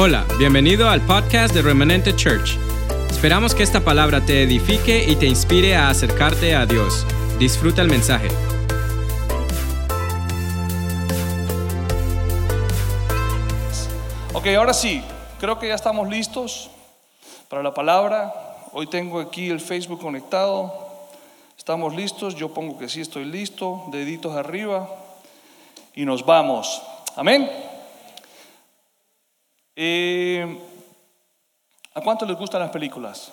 Hola, bienvenido al podcast de Remanente Church. Esperamos que esta palabra te edifique y te inspire a acercarte a Dios. Disfruta el mensaje. Ok, ahora sí, creo que ya estamos listos para la palabra. Hoy tengo aquí el Facebook conectado. Estamos listos, yo pongo que sí estoy listo, deditos arriba y nos vamos. Amén. Eh, ¿A cuánto les gustan las películas?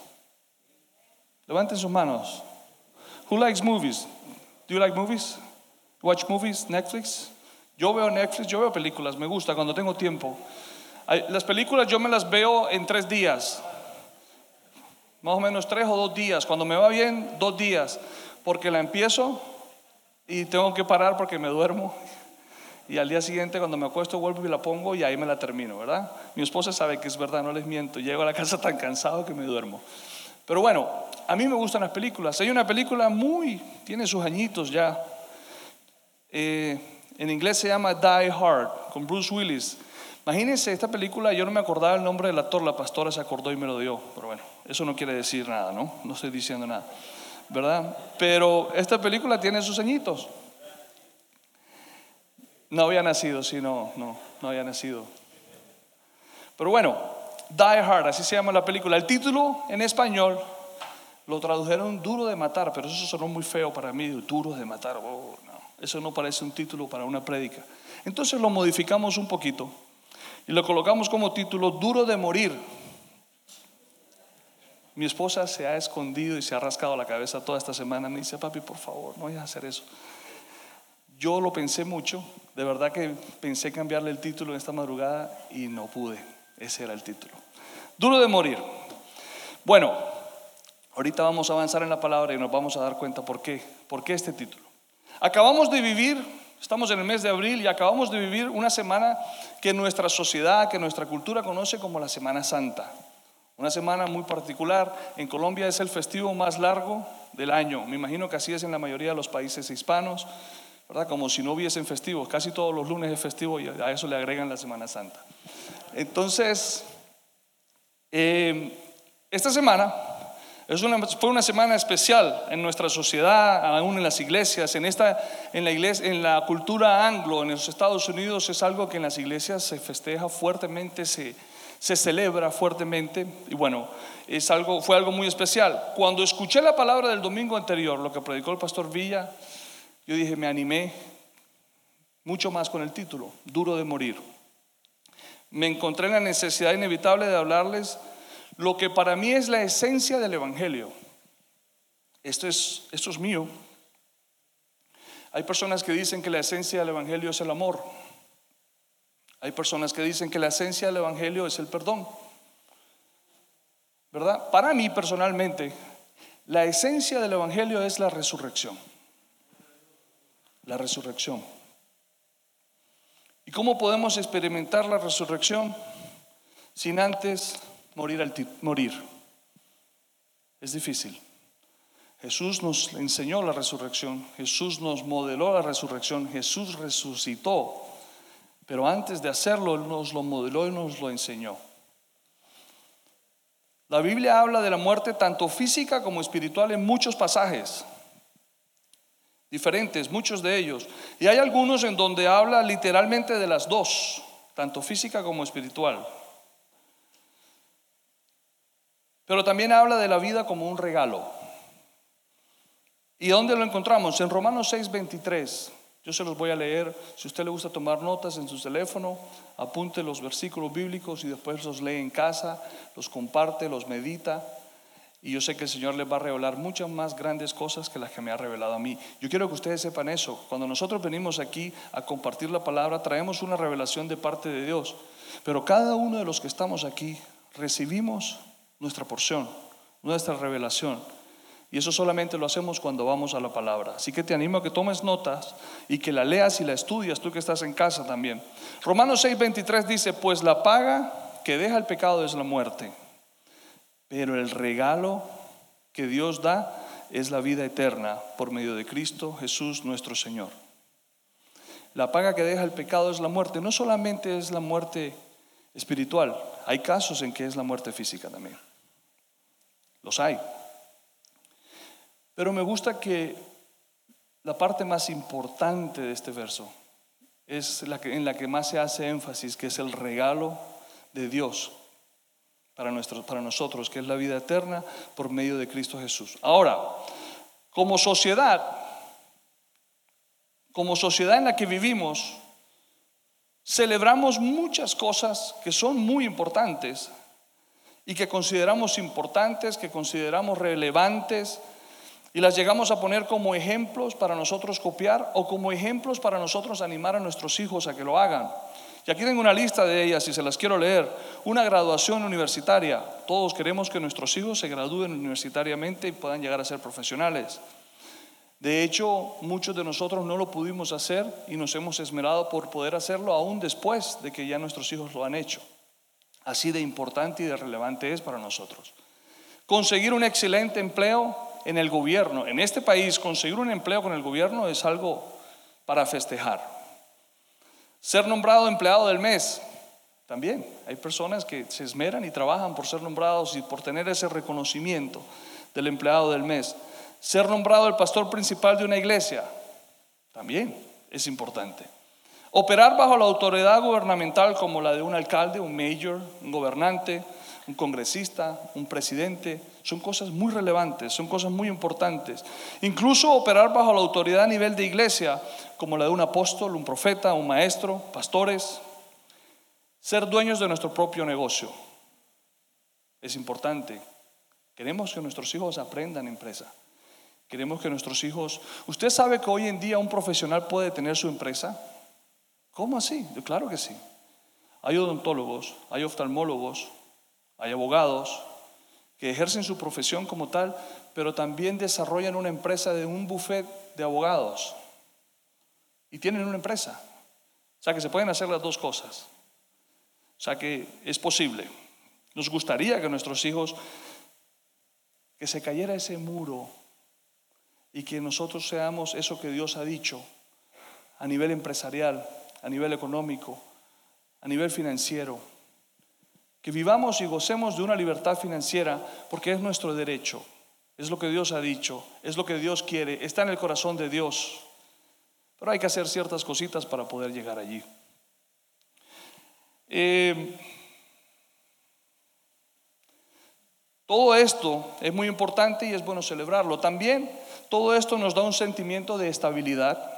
Levanten sus manos. Who likes movies? Do you like movies? Watch movies, Netflix. Yo veo Netflix, yo veo películas, me gusta cuando tengo tiempo. Las películas yo me las veo en tres días, más o menos tres o dos días. Cuando me va bien, dos días, porque la empiezo y tengo que parar porque me duermo y al día siguiente cuando me acuesto vuelvo y la pongo y ahí me la termino, ¿verdad? Mi esposa sabe que es verdad, no les miento, llego a la casa tan cansado que me duermo. Pero bueno, a mí me gustan las películas. Hay una película muy, tiene sus añitos ya. Eh, en inglés se llama Die Hard, con Bruce Willis. Imagínense, esta película, yo no me acordaba el nombre del actor, la pastora se acordó y me lo dio. Pero bueno, eso no quiere decir nada, ¿no? No estoy diciendo nada, ¿verdad? Pero esta película tiene sus añitos. No había nacido, sí, no, no, no había nacido. Pero bueno, Die Hard, así se llama la película. El título en español lo tradujeron duro de matar, pero eso sonó muy feo para mí, duro de matar. Oh, no, eso no parece un título para una prédica. Entonces lo modificamos un poquito y lo colocamos como título duro de morir. Mi esposa se ha escondido y se ha rascado la cabeza toda esta semana. Me dice, papi, por favor, no vayas a hacer eso. Yo lo pensé mucho, de verdad que pensé cambiarle el título en esta madrugada y no pude. Ese era el título. Duro de morir. Bueno, ahorita vamos a avanzar en la palabra y nos vamos a dar cuenta por qué. ¿Por qué este título? Acabamos de vivir, estamos en el mes de abril y acabamos de vivir una semana que nuestra sociedad, que nuestra cultura conoce como la Semana Santa. Una semana muy particular. En Colombia es el festivo más largo del año. Me imagino que así es en la mayoría de los países hispanos. ¿Verdad? Como si no hubiesen festivos. Casi todos los lunes es festivo y a eso le agregan la Semana Santa. Entonces, em, esta semana fue una semana especial en nuestra sociedad, aún en las iglesias. En, esta, en, la iglesia, en la cultura anglo, en los Estados Unidos, es algo que en las iglesias se festeja fuertemente, se, se celebra fuertemente. Y bueno, es algo, fue algo muy especial. Cuando escuché la palabra del domingo anterior, lo que predicó el pastor Villa, yo dije, me animé mucho más con el título, Duro de Morir. Me encontré en la necesidad inevitable de hablarles lo que para mí es la esencia del Evangelio. Esto es, esto es mío. Hay personas que dicen que la esencia del Evangelio es el amor. Hay personas que dicen que la esencia del Evangelio es el perdón. ¿Verdad? Para mí personalmente, la esencia del Evangelio es la resurrección la resurrección. ¿Y cómo podemos experimentar la resurrección sin antes morir? Es difícil. Jesús nos enseñó la resurrección, Jesús nos modeló la resurrección, Jesús resucitó, pero antes de hacerlo Él nos lo modeló y nos lo enseñó. La Biblia habla de la muerte tanto física como espiritual en muchos pasajes diferentes, muchos de ellos. Y hay algunos en donde habla literalmente de las dos, tanto física como espiritual. Pero también habla de la vida como un regalo. ¿Y dónde lo encontramos? En Romanos 6:23. Yo se los voy a leer. Si a usted le gusta tomar notas en su teléfono, apunte los versículos bíblicos y después los lee en casa, los comparte, los medita. Y yo sé que el Señor les va a revelar muchas más grandes cosas que las que me ha revelado a mí. Yo quiero que ustedes sepan eso. Cuando nosotros venimos aquí a compartir la palabra, traemos una revelación de parte de Dios. Pero cada uno de los que estamos aquí recibimos nuestra porción, nuestra revelación. Y eso solamente lo hacemos cuando vamos a la palabra. Así que te animo a que tomes notas y que la leas y la estudias, tú que estás en casa también. Romanos 6:23 dice, pues la paga que deja el pecado es la muerte pero el regalo que Dios da es la vida eterna por medio de Cristo Jesús nuestro Señor. La paga que deja el pecado es la muerte. No solamente es la muerte espiritual, hay casos en que es la muerte física también. Los hay. Pero me gusta que la parte más importante de este verso es la en la que más se hace énfasis, que es el regalo de Dios para, para nosotros, que es la vida eterna por medio de Cristo Jesús. Ahora, como sociedad, como sociedad en la que vivimos, celebramos muchas cosas que son muy importantes y que consideramos importantes, que consideramos relevantes, y las llegamos a poner como ejemplos para nosotros copiar o como ejemplos para nosotros animar a nuestros hijos a que lo hagan. Y aquí tengo una lista de ellas y se las quiero leer. Una graduación universitaria. Todos queremos que nuestros hijos se gradúen universitariamente y puedan llegar a ser profesionales. De hecho, muchos de nosotros no lo pudimos hacer y nos hemos esmerado por poder hacerlo aún después de que ya nuestros hijos lo han hecho. Así de importante y de relevante es para nosotros. Conseguir un excelente empleo en el gobierno. En este país, conseguir un empleo con el gobierno es algo para festejar. Ser nombrado empleado del mes, también. Hay personas que se esmeran y trabajan por ser nombrados y por tener ese reconocimiento del empleado del mes. Ser nombrado el pastor principal de una iglesia, también es importante. Operar bajo la autoridad gubernamental como la de un alcalde, un mayor, un gobernante, un congresista, un presidente, son cosas muy relevantes, son cosas muy importantes. Incluso operar bajo la autoridad a nivel de iglesia, como la de un apóstol, un profeta, un maestro, pastores. Ser dueños de nuestro propio negocio es importante. Queremos que nuestros hijos aprendan empresa. Queremos que nuestros hijos... ¿Usted sabe que hoy en día un profesional puede tener su empresa? ¿Cómo así? Claro que sí. Hay odontólogos, hay oftalmólogos, hay abogados ejercen su profesión como tal, pero también desarrollan una empresa de un buffet de abogados. Y tienen una empresa. O sea que se pueden hacer las dos cosas. O sea que es posible. Nos gustaría que nuestros hijos, que se cayera ese muro y que nosotros seamos eso que Dios ha dicho a nivel empresarial, a nivel económico, a nivel financiero que vivamos y gocemos de una libertad financiera porque es nuestro derecho, es lo que Dios ha dicho, es lo que Dios quiere, está en el corazón de Dios. Pero hay que hacer ciertas cositas para poder llegar allí. Eh, todo esto es muy importante y es bueno celebrarlo. También todo esto nos da un sentimiento de estabilidad,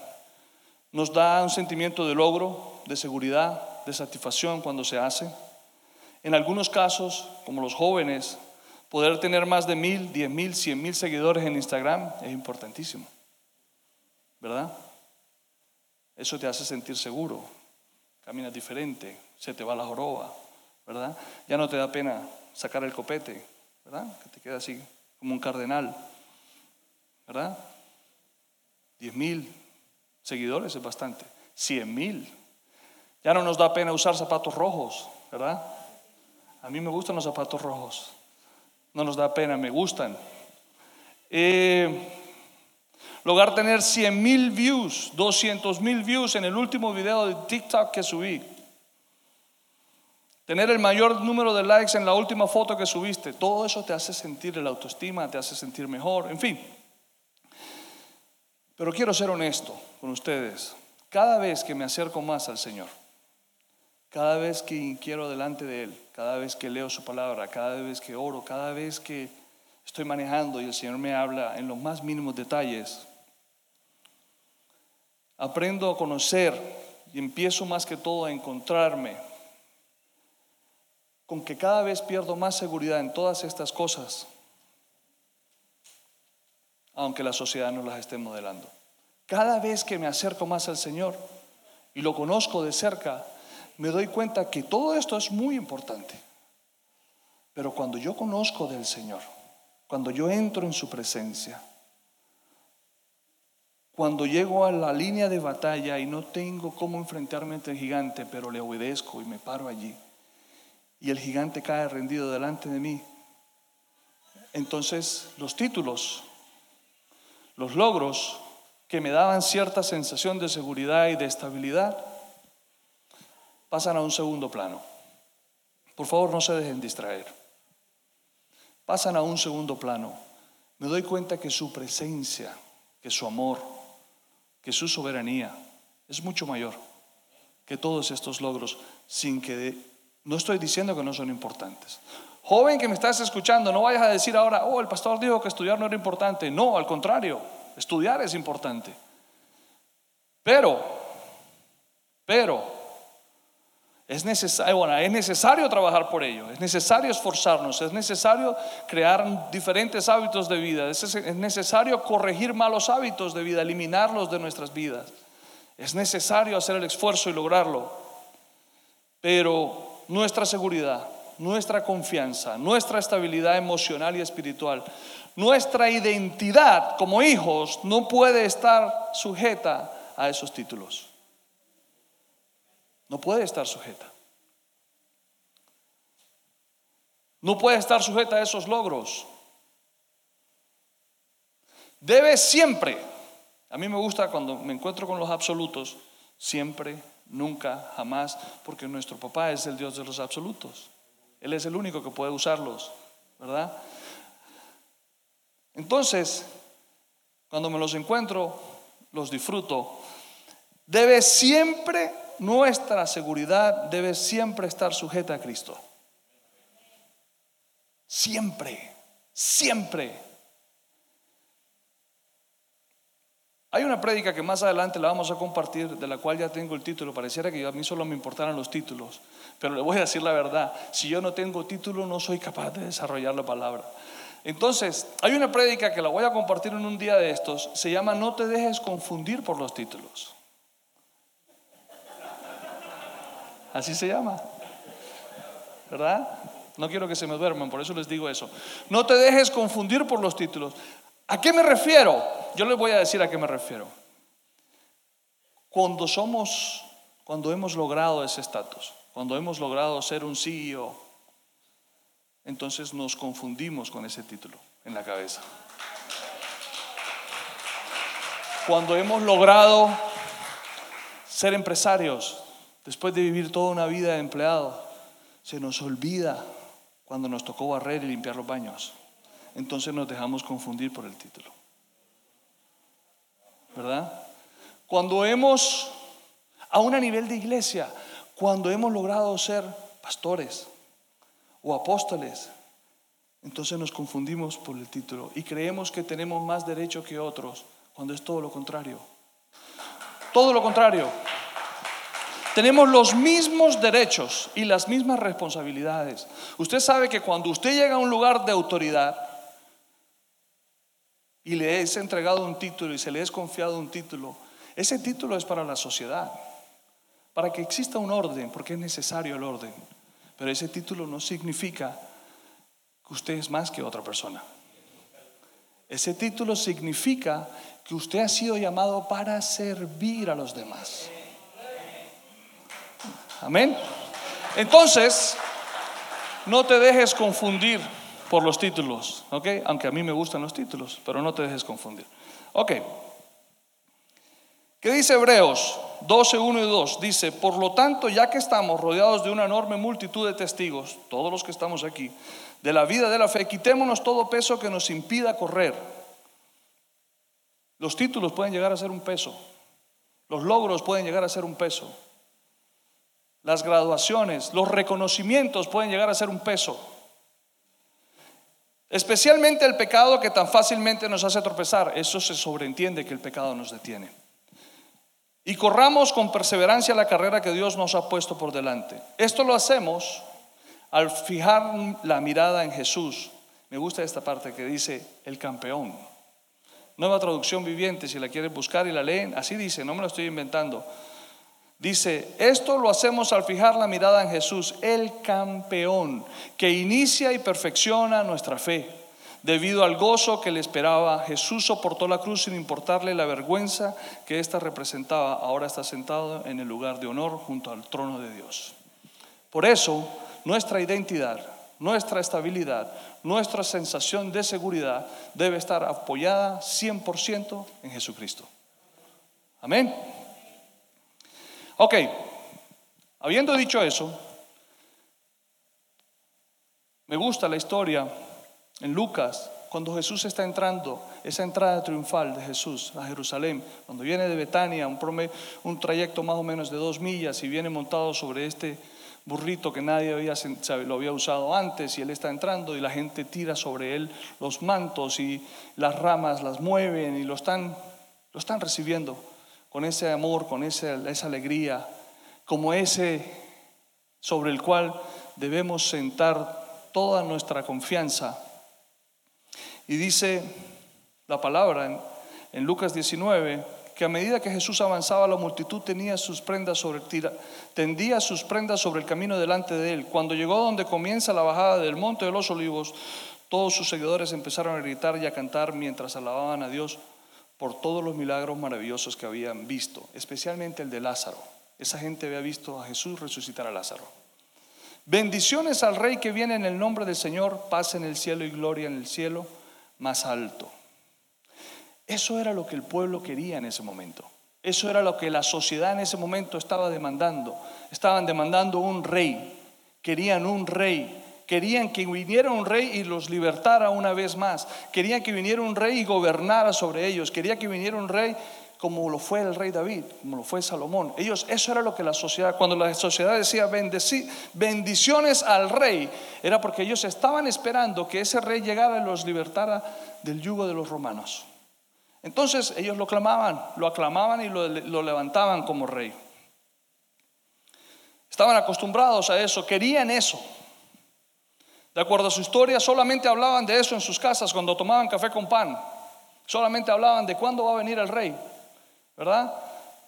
nos da un sentimiento de logro, de seguridad, de satisfacción cuando se hace. En algunos casos, como los jóvenes, poder tener más de mil, diez mil, cien mil seguidores en Instagram es importantísimo. ¿Verdad? Eso te hace sentir seguro, caminas diferente, se te va la joroba, ¿verdad? Ya no te da pena sacar el copete, ¿verdad? Que te queda así como un cardenal, ¿verdad? Diez mil seguidores es bastante, cien mil. Ya no nos da pena usar zapatos rojos, ¿verdad? A mí me gustan los zapatos rojos. No nos da pena, me gustan. Eh, lograr tener 100 mil views, 200 mil views en el último video de TikTok que subí. Tener el mayor número de likes en la última foto que subiste. Todo eso te hace sentir el autoestima, te hace sentir mejor, en fin. Pero quiero ser honesto con ustedes. Cada vez que me acerco más al Señor, cada vez que quiero delante de Él, cada vez que leo su palabra, cada vez que oro, cada vez que estoy manejando y el Señor me habla en los más mínimos detalles, aprendo a conocer y empiezo más que todo a encontrarme con que cada vez pierdo más seguridad en todas estas cosas, aunque la sociedad no las esté modelando. Cada vez que me acerco más al Señor y lo conozco de cerca, me doy cuenta que todo esto es muy importante. Pero cuando yo conozco del Señor, cuando yo entro en su presencia, cuando llego a la línea de batalla y no tengo cómo enfrentarme ante el gigante, pero le obedezco y me paro allí, y el gigante cae rendido delante de mí, entonces los títulos, los logros que me daban cierta sensación de seguridad y de estabilidad, pasan a un segundo plano. por favor no se dejen distraer. Pasan a un segundo plano. Me doy cuenta que su presencia, que su amor, que su soberanía es mucho mayor que todos estos logros, sin que no estoy diciendo que no son importantes. Joven que me estás escuchando, no vayas a decir ahora, oh, el pastor dijo que estudiar no era importante. No, al contrario, estudiar es importante. Pero, pero, es necesario, bueno, es necesario trabajar por ello, es necesario esforzarnos, es necesario crear diferentes hábitos de vida, es necesario corregir malos hábitos de vida, eliminarlos de nuestras vidas. Es necesario hacer el esfuerzo y lograrlo. Pero nuestra seguridad, nuestra confianza, nuestra estabilidad emocional y espiritual, nuestra identidad como hijos no puede estar sujeta a esos títulos. No puede estar sujeta. No puede estar sujeta a esos logros. Debe siempre, a mí me gusta cuando me encuentro con los absolutos, siempre, nunca, jamás, porque nuestro papá es el Dios de los absolutos. Él es el único que puede usarlos, ¿verdad? Entonces, cuando me los encuentro, los disfruto. Debe siempre nuestra seguridad debe siempre estar sujeta a Cristo. Siempre, siempre. Hay una prédica que más adelante la vamos a compartir, de la cual ya tengo el título. Pareciera que a mí solo me importaran los títulos, pero le voy a decir la verdad. Si yo no tengo título, no soy capaz de desarrollar la palabra. Entonces, hay una prédica que la voy a compartir en un día de estos. Se llama No te dejes confundir por los títulos. Así se llama. ¿Verdad? No quiero que se me duerman, por eso les digo eso. No te dejes confundir por los títulos. ¿A qué me refiero? Yo les voy a decir a qué me refiero. Cuando somos, cuando hemos logrado ese estatus, cuando hemos logrado ser un CEO, entonces nos confundimos con ese título en la cabeza. Cuando hemos logrado ser empresarios, Después de vivir toda una vida de empleado, se nos olvida cuando nos tocó barrer y limpiar los baños. Entonces nos dejamos confundir por el título. ¿Verdad? Cuando hemos, a un nivel de iglesia, cuando hemos logrado ser pastores o apóstoles, entonces nos confundimos por el título y creemos que tenemos más derecho que otros, cuando es todo lo contrario. Todo lo contrario. Tenemos los mismos derechos y las mismas responsabilidades. Usted sabe que cuando usted llega a un lugar de autoridad y le es entregado un título y se le es confiado un título, ese título es para la sociedad, para que exista un orden, porque es necesario el orden. Pero ese título no significa que usted es más que otra persona. Ese título significa que usted ha sido llamado para servir a los demás. Amén. Entonces, no te dejes confundir por los títulos, ¿ok? Aunque a mí me gustan los títulos, pero no te dejes confundir. Ok. ¿Qué dice Hebreos 12, 1 y 2? Dice, por lo tanto, ya que estamos rodeados de una enorme multitud de testigos, todos los que estamos aquí, de la vida de la fe, quitémonos todo peso que nos impida correr. Los títulos pueden llegar a ser un peso, los logros pueden llegar a ser un peso las graduaciones, los reconocimientos pueden llegar a ser un peso. Especialmente el pecado que tan fácilmente nos hace tropezar. Eso se sobreentiende que el pecado nos detiene. Y corramos con perseverancia la carrera que Dios nos ha puesto por delante. Esto lo hacemos al fijar la mirada en Jesús. Me gusta esta parte que dice el campeón. Nueva traducción viviente, si la quieren buscar y la leen, así dice, no me lo estoy inventando. Dice, esto lo hacemos al fijar la mirada en Jesús, el campeón, que inicia y perfecciona nuestra fe. Debido al gozo que le esperaba, Jesús soportó la cruz sin importarle la vergüenza que ésta representaba. Ahora está sentado en el lugar de honor junto al trono de Dios. Por eso, nuestra identidad, nuestra estabilidad, nuestra sensación de seguridad debe estar apoyada 100% en Jesucristo. Amén. Ok, habiendo dicho eso, gusta la historia en Lucas, cuando Jesús está entrando, esa entrada triunfal de Jesús a Jerusalén, cuando viene de Betania, un, trayecto más o menos de dos millas y viene montado sobre este burrito que nadie había, lo había usado antes y él está entrando y la gente tira sobre él los mantos y las ramas las mueven y lo están recibiendo con ese amor, con esa alegría, como ese sobre el cual debemos sentar toda nuestra confianza. Y dice la palabra en, Lucas 19 que a medida que Jesús avanzaba, la multitud tenía sus prendas sobre, tendía sus prendas sobre el camino delante de él. Cuando llegó donde comienza la bajada del monte de los olivos, todos sus seguidores empezaron a gritar y a cantar mientras alababan a Dios por todos los milagros maravillosos que habían visto, especialmente el de Lázaro. Esa gente había visto a Jesús resucitar a Lázaro. Bendiciones al Rey que viene en el nombre del Señor, paz en el cielo y gloria en el cielo más alto. Eso era lo que el pueblo quería en ese momento. Eso era lo que la sociedad en ese momento estaba demandando. Estaban demandando un rey. Querían un rey. Querían que viniera un rey y los libertara una vez más. Querían que viniera un rey y gobernara sobre ellos. Querían que viniera un rey como lo fue el rey David, como lo fue Salomón. Ellos, eso era lo que la sociedad, cuando la sociedad decía bendiciones al rey, era porque ellos estaban esperando que ese rey llegara y los libertara del yugo de los romanos. Entonces ellos lo clamaban, lo aclamaban y lo levantaban como rey. Estaban acostumbrados a eso, querían eso. De acuerdo a su historia, solamente hablaban de eso en sus casas cuando tomaban café con pan. Solamente hablaban de cuándo va a venir el rey. ¿verdad?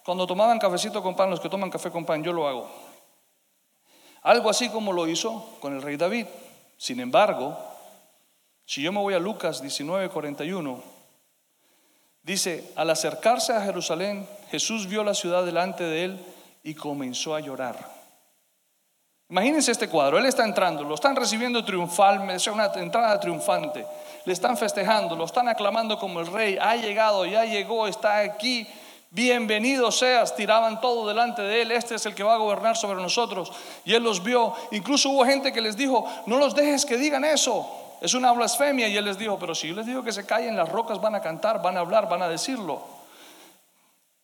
Cuando tomaban cafecito con pan, los que toman café con pan, yo lo hago. Algo así como lo hizo con el rey David. Sin embargo, si yo me voy a Lucas 19:41, dice, al acercarse a Jerusalén, Jesús vio la ciudad delante de él y comenzó a llorar. Imagínense este cuadro, él está entrando, lo están recibiendo triunfal, es una entrada triunfante, le están festejando, lo están aclamando como el rey, ha llegado, ya llegó, está aquí, Bienvenido seas, tiraban todo delante de él, este es el que va a gobernar sobre nosotros. Y él los vio, incluso hubo gente que les dijo, no los dejes que digan eso, es una blasfemia. Y él les dijo, pero si yo les digo que se callen, las rocas van a cantar, van a hablar, van a decirlo.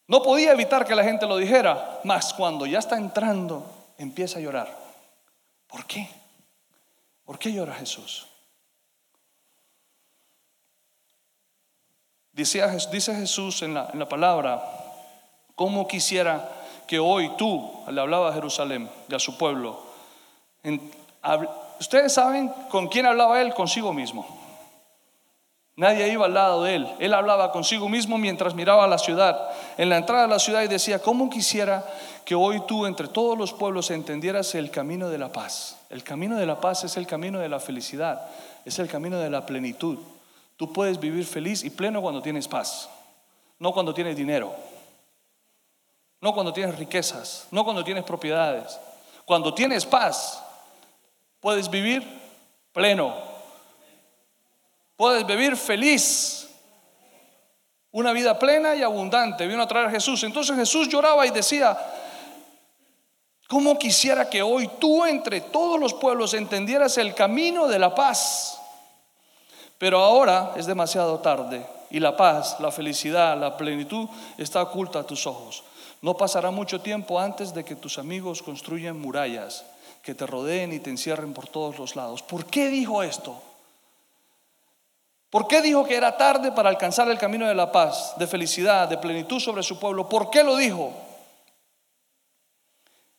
No podía evitar que la gente lo dijera, mas cuando ya está entrando, empieza a llorar. ¿Por qué? ¿Por qué llora Jesús? Dice, Jesús en la, en la palabra, ¿cómo quisiera que hoy tú, le hablaba a Jerusalén y a su pueblo, ustedes saben con quién hablaba él, consigo mismo. Nadie iba al lado de él. Él hablaba consigo mismo mientras miraba la ciudad. En la entrada de la ciudad y decía, ¿cómo quisiera que hoy tú entre todos los pueblos entendieras el camino de la paz? El camino de la paz es el camino de la felicidad, es el camino de la plenitud. Tú puedes vivir feliz y pleno cuando tienes paz, no cuando tienes dinero, no cuando tienes riquezas, no cuando tienes propiedades. Cuando tienes paz, puedes vivir pleno, puedes vivir feliz, una vida plena y abundante. Vino a traer a Jesús. Entonces Jesús lloraba y decía, ¿cómo quisiera que hoy tú entre todos los pueblos entendieras el camino de la paz? Pero ahora es demasiado tarde y la paz, la felicidad, la plenitud está oculta a tus ojos. No pasará mucho tiempo antes de que tus amigos construyan murallas que te rodeen y te encierren por todos los lados. ¿Por qué dijo esto? ¿Por qué dijo que era tarde para alcanzar el camino de la paz, de felicidad, de plenitud sobre su pueblo? ¿Por qué lo dijo?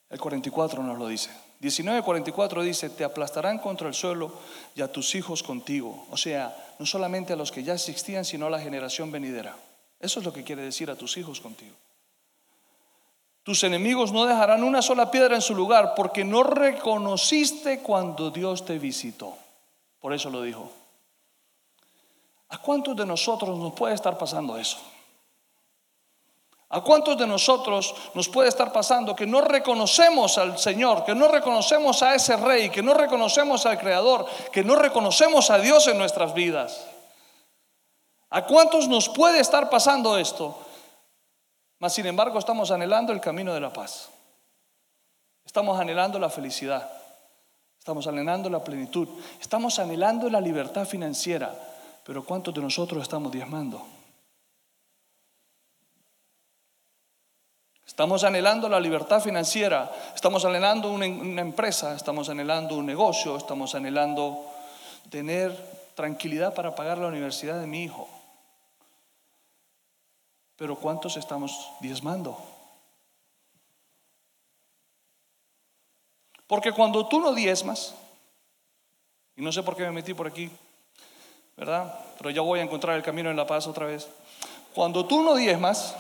El 44 nos lo dice. 19:44 dice, te aplastarán contra el suelo y a tus hijos contigo. O sea, no solamente a los que ya existían, sino a la generación venidera. Eso es lo que quiere decir a tus hijos contigo. Tus enemigos no dejarán una sola piedra en su lugar porque no reconociste cuando Dios te visitó. Por eso lo dijo. ¿A cuántos de nosotros nos puede estar pasando eso? ¿A cuántos de nosotros nos puede estar pasando que no reconocemos al Señor, que no reconocemos a ese Rey, que no reconocemos al Creador, que no reconocemos a Dios en nuestras vidas? ¿A cuántos nos puede estar pasando esto? Mas sin embargo estamos anhelando el camino de la paz. Estamos anhelando la felicidad. Estamos anhelando la plenitud. Estamos anhelando la libertad financiera. Pero ¿cuántos de nosotros estamos diezmando? Estamos anhelando la libertad financiera, estamos anhelando una, empresa, estamos anhelando un negocio, estamos anhelando tener tranquilidad para pagar la universidad de mi hijo. Pero ¿cuántos estamos diezmando? Porque cuando tú no diezmas, y no sé por qué me metí por aquí, ¿verdad? Pero ya voy a encontrar el camino en la paz otra vez. Cuando tú no diezmas,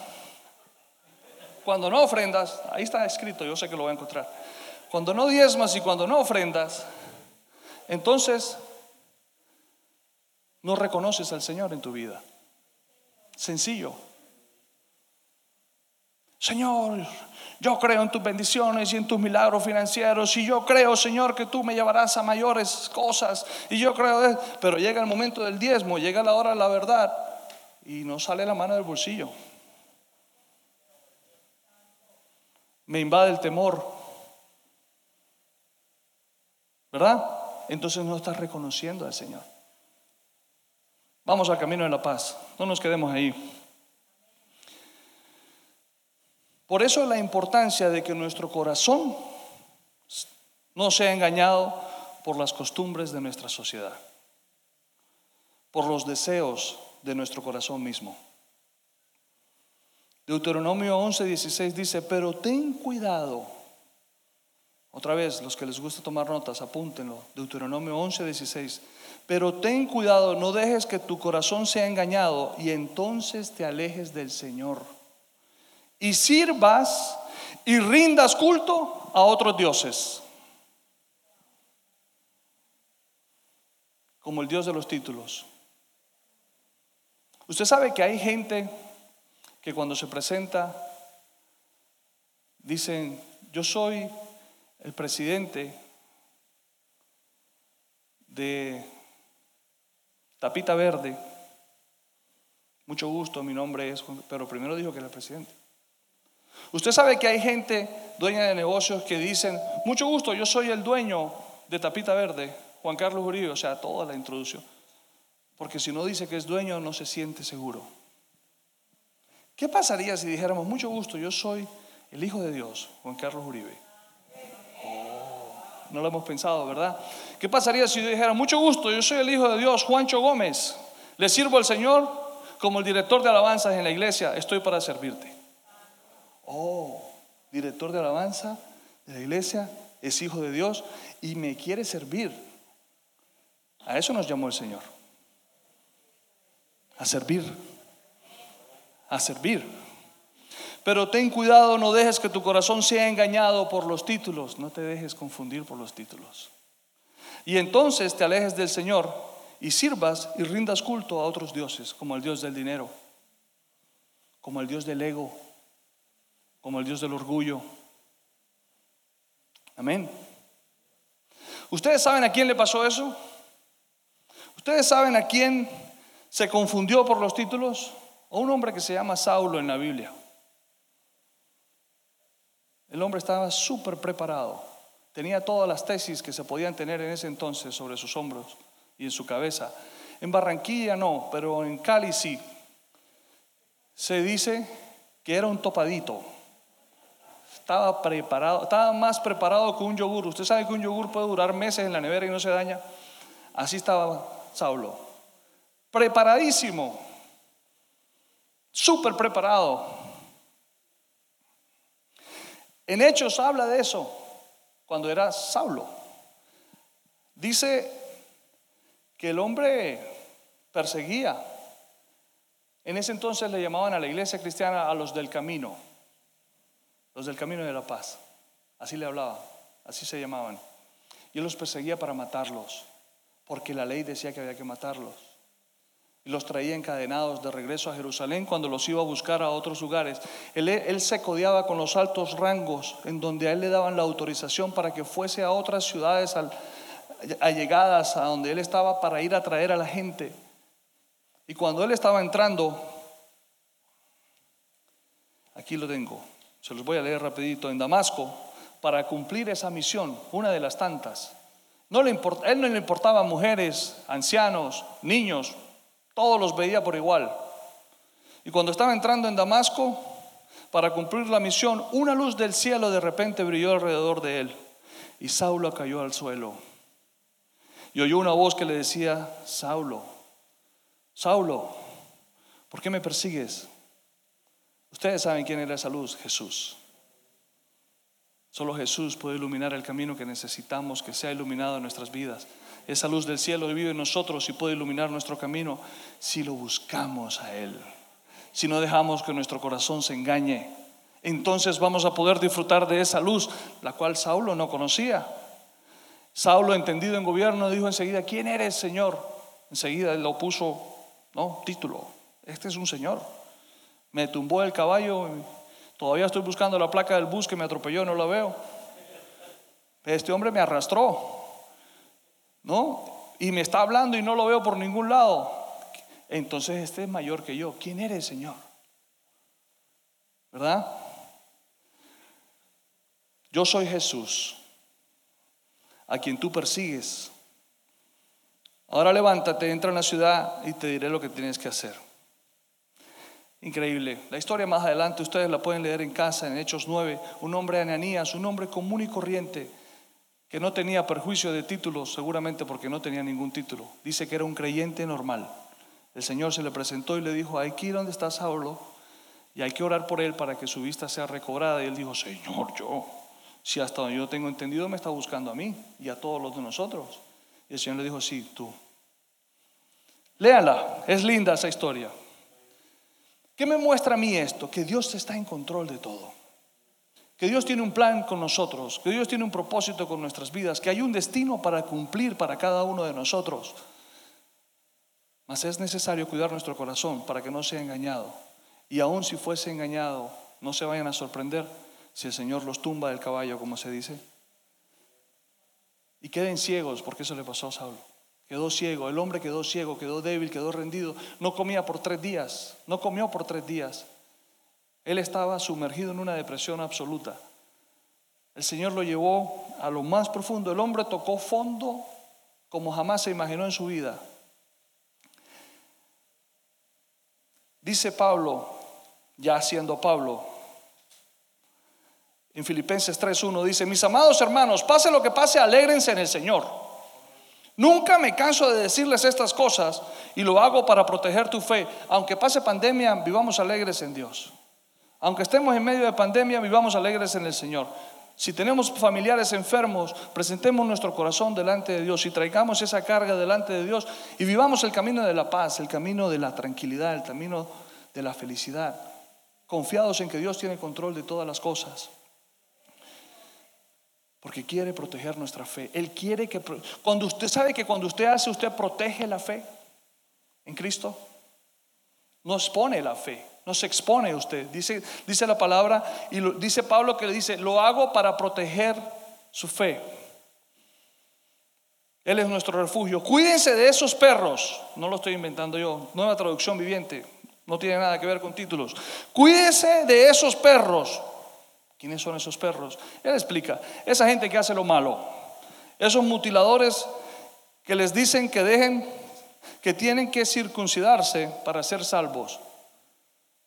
cuando no ofrendas, ahí está escrito, yo sé que lo voy a encontrar. Cuando no diezmas y cuando no ofrendas, entonces no reconoces al Señor en tu vida. Sencillo. Señor, yo creo en tus bendiciones y en tus milagros financieros y yo creo, Señor, que tú me llevarás a mayores cosas y yo creo, pero llega el momento del diezmo, llega la hora de la verdad y no sale la mano del bolsillo. Me invade el temor, ¿verdad? Entonces no estás reconociendo al Señor. Vamos al camino de la paz, no nos quedemos ahí. Por eso la importancia de que nuestro corazón no sea engañado por las costumbres de nuestra sociedad, por los deseos de nuestro corazón mismo. Deuteronomio 11:16 dice, pero ten cuidado. Otra vez, los que les gusta tomar notas, apúntenlo. Deuteronomio 11:16. Pero ten cuidado, no dejes que tu corazón sea engañado y entonces te alejes del Señor y sirvas y rindas culto a otros dioses. Como el Dios de los títulos. Usted sabe que hay gente que cuando se presenta dicen, yo soy el presidente de Tapita Verde. Mucho gusto, mi nombre es, pero primero dijo que era el presidente. Usted sabe que hay gente dueña de negocios que dicen, mucho gusto, yo soy el dueño de Tapita Verde, Juan Carlos Uribe, o sea, toda la introducción. Porque si no dice que es dueño, no se siente seguro. ¿Qué pasaría si dijéramos, mucho gusto, yo soy el Hijo de Dios, Juan Carlos Uribe? Oh, no lo hemos pensado, ¿verdad? ¿Qué pasaría si dijera, mucho gusto, yo soy el Hijo de Dios, Juancho Gómez? Le sirvo al Señor como el director de alabanzas en la iglesia, estoy para servirte. Oh, director de alabanza de la iglesia, es hijo de Dios y me quiere servir. A eso nos llamó el Señor. A servir. A servir. Pero ten cuidado, no dejes que tu corazón sea engañado por los títulos. No te dejes confundir por los títulos. Y entonces te alejes del Señor y sirvas y rindas culto a otros dioses, como el Dios del dinero, como el Dios del ego, como el Dios del orgullo. Amén. ¿Ustedes saben a quién le pasó eso? ¿Ustedes saben a quién se confundió por los títulos? A un hombre que se llama Saulo en la Biblia. El hombre estaba súper preparado. Tenía todas las tesis que se podían tener en ese entonces sobre sus hombros y en su cabeza. En Barranquilla no, pero en Cali sí. Se dice que era un topadito. Estaba preparado, estaba más preparado que un yogur. Usted sabe que un yogur puede durar meses en la nevera y no se daña. Así estaba Saulo. Preparadísimo. Súper preparado. En Hechos habla de eso, cuando era Saulo. Dice que el hombre perseguía. En ese entonces le llamaban a la iglesia cristiana a los del camino los del camino de la paz. Así le hablaba, así se llamaban. Y él los perseguía para matarlos, porque la ley decía que había que matarlos. Y los traía encadenados de regreso a Jerusalén cuando los iba a buscar a otros lugares. Él, se codiaba con los altos rangos, en donde a él le daban la autorización para que fuese a otras ciudades allegadas a donde él estaba para ir a traer a la gente. Y cuando él estaba entrando, aquí lo tengo, se los voy a leer rapidito, en Damasco, para cumplir esa misión, una de las tantas. No le él no le importaba mujeres, ancianos, niños, todos los veía por igual. Y cuando estaba entrando en Damasco para cumplir la misión, una luz del cielo de repente brilló alrededor de él y Saulo cayó al suelo. Y oyó una voz que le decía, Saulo, Saulo, ¿por qué me persigues? Ustedes saben quién era esa luz, Jesús. Solo Jesús puede iluminar el camino que necesitamos que sea iluminado en nuestras vidas. Esa luz del cielo vive en nosotros y puede iluminar nuestro camino si lo buscamos a Él. Si no dejamos que nuestro corazón se engañe, entonces vamos a poder disfrutar de esa luz, la cual Saulo no conocía. Saulo, entendido en gobierno, dijo enseguida, ¿quién eres, Señor? Enseguida lo puso, no, título, este es un Señor. Me tumbó el caballo Todavía estoy buscando la placa del bus que me atropelló, no la veo. Este hombre me arrastró, ¿no? Y me está hablando y no lo veo por ningún lado. Entonces este es mayor que yo. ¿Quién eres, Señor? ¿Verdad? Yo soy Jesús, a quien tú persigues. Ahora levántate, entra en la ciudad y te diré lo que tienes que hacer. Increíble. La historia más adelante ustedes la pueden leer en casa, en Hechos 9. Un hombre Ananías, un hombre común y corriente, que no tenía perjuicio de títulos, seguramente porque no tenía ningún título. Dice que era un creyente normal. El Señor se le presentó y le dijo, hay que ir donde está Saulo y hay que orar por él para que su vista sea recobrada. Y él dijo, Señor, yo, si hasta donde yo tengo entendido me está buscando a mí y a todos los de nosotros. Y el Señor le dijo, sí, tú. Léala, es linda esa historia. ¿Qué me muestra a mí esto? Que Dios está en control de todo. Que Dios tiene un plan con nosotros, que Dios tiene un propósito con nuestras vidas, que hay un destino para cumplir para cada uno de nosotros. Mas es necesario cuidar nuestro corazón para que no sea engañado. Y aun si fuese engañado, no se vayan a sorprender si el Señor los tumba del caballo, como se dice. Y queden ciegos, porque eso le pasó a Saulo. Quedó ciego, el hombre quedó ciego, quedó débil, quedó rendido. No comía por tres días, no comió por tres días. Él estaba sumergido en una depresión absoluta. El Señor lo llevó a lo más profundo. El hombre tocó fondo como jamás se imaginó en su vida. Dice Pablo, ya siendo Pablo, en Filipenses 3.1 dice, mis amados hermanos, pase lo que pase, alégrense en el Señor. Nunca me canso de decirles estas cosas y lo hago para proteger tu fe. Aunque pase pandemia, vivamos alegres en Dios. Aunque estemos en medio de pandemia, vivamos alegres en el Señor. Si tenemos familiares enfermos, presentemos nuestro corazón delante de Dios y traigamos esa carga delante de Dios y vivamos el camino de la paz, el camino de la tranquilidad, el camino de la felicidad, confiados en que Dios tiene control de todas las cosas. Porque quiere proteger nuestra fe. Él quiere que... Cuando usted sabe que cuando usted hace, usted protege la fe en Cristo. No expone la fe, no se expone usted. Dice, dice la palabra y dice Pablo que le dice, lo hago para proteger su fe. Él es nuestro refugio. Cuídense de esos perros. No lo estoy inventando yo. Nueva traducción viviente. No tiene nada que ver con títulos. Cuídense de esos perros ¿Quiénes son esos perros? Él explica, esa gente que hace lo malo, esos mutiladores que les dicen que dejen, que tienen que circuncidarse para ser salvos.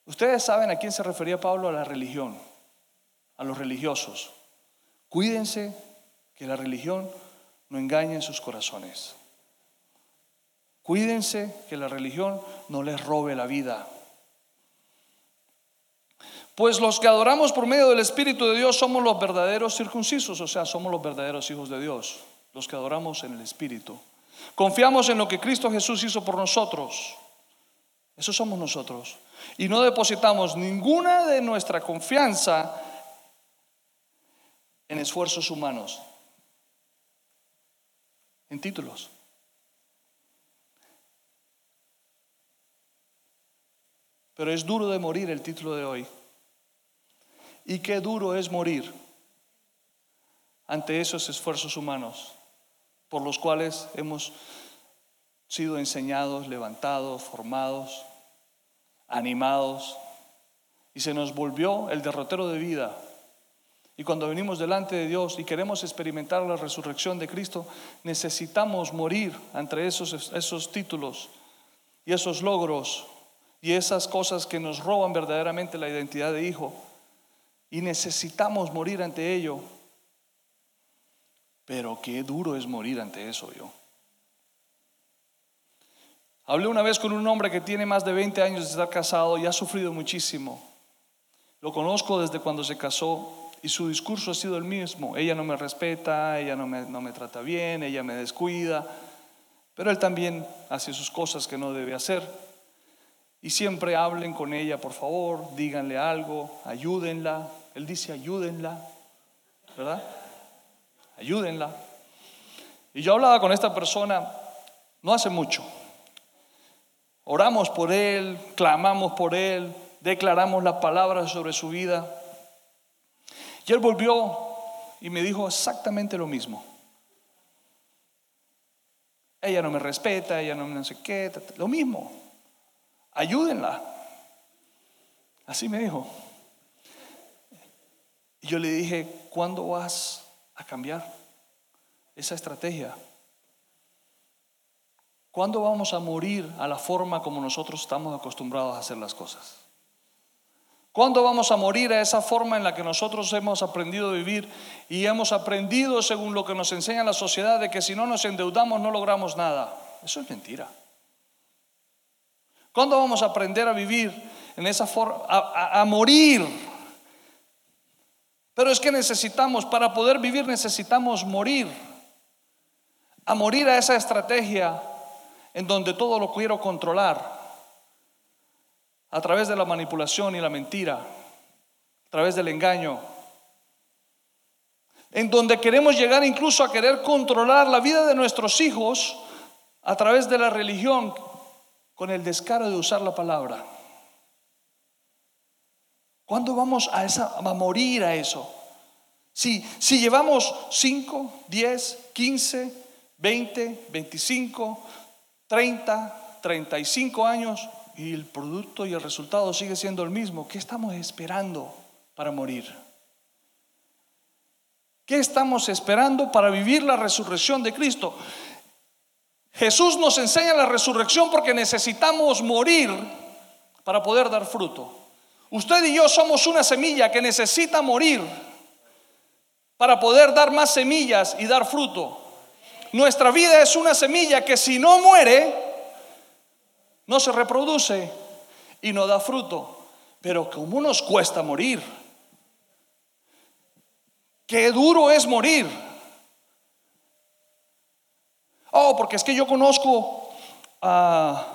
Ustedes saben a quién se refería Pablo, a la religión, a los religiosos. Cuídense que la religión no engañe en sus corazones. Cuídense que la religión no les robe la vida. Pues los que adoramos por medio del Espíritu de Dios somos los verdaderos circuncisos, o sea, somos los verdaderos hijos de Dios, los que adoramos en el Espíritu. Confiamos en lo que Cristo Jesús hizo por nosotros. Eso somos nosotros. Y no depositamos ninguna de nuestra confianza en esfuerzos humanos, en títulos. Pero es duro de morir el título de hoy. Y qué duro es morir ante esos esfuerzos humanos por los cuales hemos sido enseñados, levantados, formados, animados, y se nos volvió el derrotero de vida. Y cuando venimos delante de Dios y queremos experimentar la resurrección de Cristo, necesitamos morir ante esos, esos títulos y esos logros y esas cosas que nos roban verdaderamente la identidad de hijo. Y necesitamos morir ante ello. Pero qué duro es morir ante eso yo. Hablé una vez con un hombre que tiene más de 20 años de estar casado y ha sufrido muchísimo. Lo conozco desde cuando se casó y su discurso ha sido el mismo. Ella no me respeta, ella no me, no me trata bien, ella me descuida, pero él también hace sus cosas que no debe hacer. Y siempre hablen con ella, por favor, díganle algo, ayúdenla. Él dice, ayúdenla, ¿verdad? Ayúdenla. Y yo hablaba con esta persona no hace mucho. Oramos por él, clamamos por él, declaramos las palabras sobre su vida. Y él volvió y me dijo exactamente lo mismo. Ella no me respeta, ella no me no sé qué, lo mismo. Ayúdenla. Así me dijo. Y yo le dije, ¿cuándo vas a cambiar esa estrategia? ¿Cuándo vamos a morir a la forma como nosotros estamos acostumbrados a hacer las cosas? ¿Cuándo vamos a morir a esa forma en la que nosotros hemos aprendido a vivir y hemos aprendido, según lo que nos enseña la sociedad, de que si no nos endeudamos no logramos nada? Eso es mentira. ¿Cuándo vamos a aprender a vivir en esa forma, a, a morir? Pero es que necesitamos, para poder vivir necesitamos morir. A morir a esa estrategia en donde todo lo quiero controlar a través de la manipulación y la mentira, a través del engaño, en donde queremos llegar incluso a querer controlar la vida de nuestros hijos a través de la religión con el descaro de usar la palabra. ¿Cuándo vamos a, morir a eso? Si, si llevamos 5, 10, 15, 20, 25, 30, 35 años y el producto y el resultado sigue siendo el mismo, ¿qué estamos esperando para morir? ¿Qué estamos esperando para vivir la resurrección de Cristo? Jesús nos enseña la resurrección porque necesitamos morir para poder dar fruto. Usted y yo somos una semilla que necesita morir para poder dar más semillas y dar fruto. Nuestra vida es una semilla que si no muere, no se reproduce y no da fruto. Pero como nos cuesta morir. Qué duro es morir. Oh, porque es que yo conozco a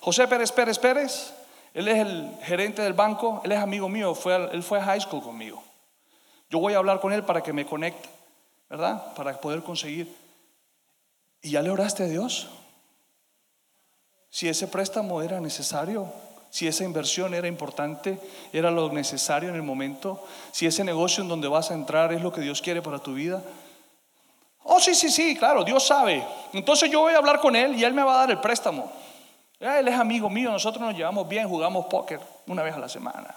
José Pérez Pérez Pérez. Él es el gerente del banco, él es amigo mío, fue, él fue a high school conmigo. Yo voy a hablar con él para que me conecte, ¿verdad? Para poder conseguir. ¿Y ya le oraste a Dios? Si ese préstamo era necesario, si esa inversión era importante, era lo necesario en el momento, si ese negocio en donde vas a entrar es lo que Dios quiere para tu vida. Oh, sí, sí, sí, claro, Dios sabe. Entonces yo voy a hablar con Él y Él me va a dar el préstamo. Él es amigo mío, nosotros nos llevamos bien, jugamos póker una vez a la semana.